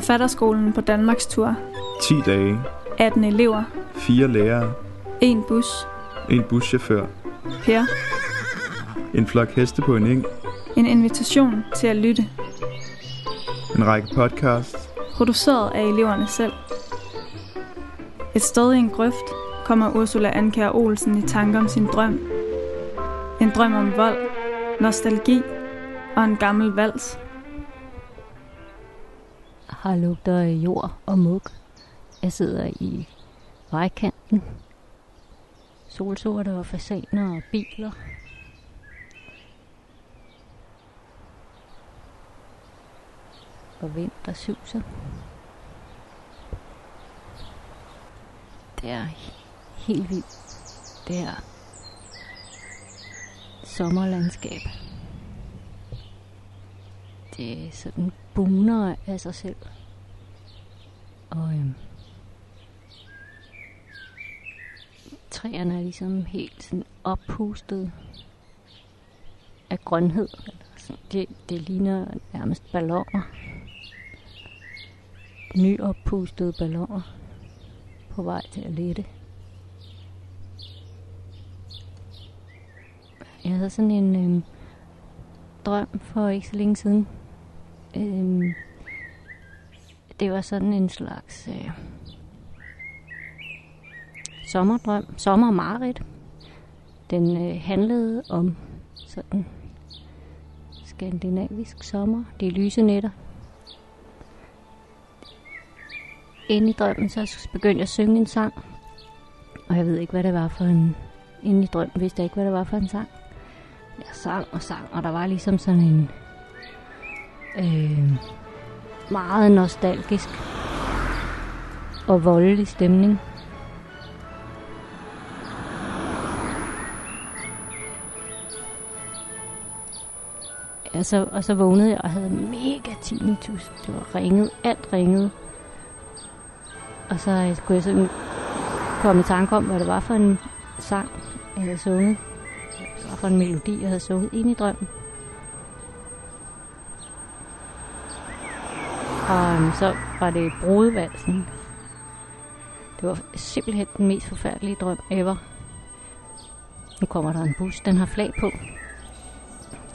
Forfatterskolen på Danmarks tur. 10 dage, 18 elever. 4 lærere, En bus. en buschauffør, Per. en flok heste på en eng, En invitation til at lytte. en række podcasts, Produceret af eleverne selv. Et sted i en grøft kommer Ursula Anker Olsen i tanker om sin drøm. En drøm om vold, nostalgi og en gammel vals. Her lugter jord og mug. Jeg sidder i vejkanten. Solsorte og fasaner og biler. Og vind, der suser. Det er helt vildt. Det er sommerlandskab. Det er sådan buner af sig selv. Og øhm, træerne er ligesom helt sådan oppustet af grønhed. Eller sådan. Det, det ligner nærmest balloner. Nyoppustede balloner på vej til at lette. Jeg havde sådan en øhm, drøm for ikke så længe siden. Øh, det var sådan en slags øh, sommerdrøm, sommermarit. Den øh, handlede om sådan skandinavisk sommer, de lyse nætter. Inde i drømmen, så begyndte jeg at synge en sang. Og jeg ved ikke, hvad det var for en... Inde i drømmen vidste jeg ikke, hvad det var for en sang. Jeg sang og sang, og der var ligesom sådan en... Øh, meget nostalgisk og voldelig stemning. Ja, så, og så vågnede jeg og havde mega tinnitus. Det var ringet, alt ringede. Og så øh, kunne jeg sådan komme i tanke om, hvad det var for en sang, jeg havde sunget. Hvad det var for en melodi, jeg havde sunget ind i drømmen. Og øhm, så var det brudevalsen. Det var simpelthen den mest forfærdelige drøm ever. Nu kommer der en bus, den har flag på.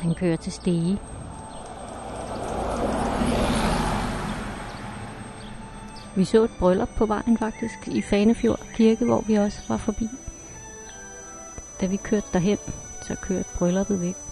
Den kører til Stege. Vi så et bryllup på vejen faktisk i Fanefjord Kirke, hvor vi også var forbi. Da vi kørte derhen, så kørte brylluppet væk.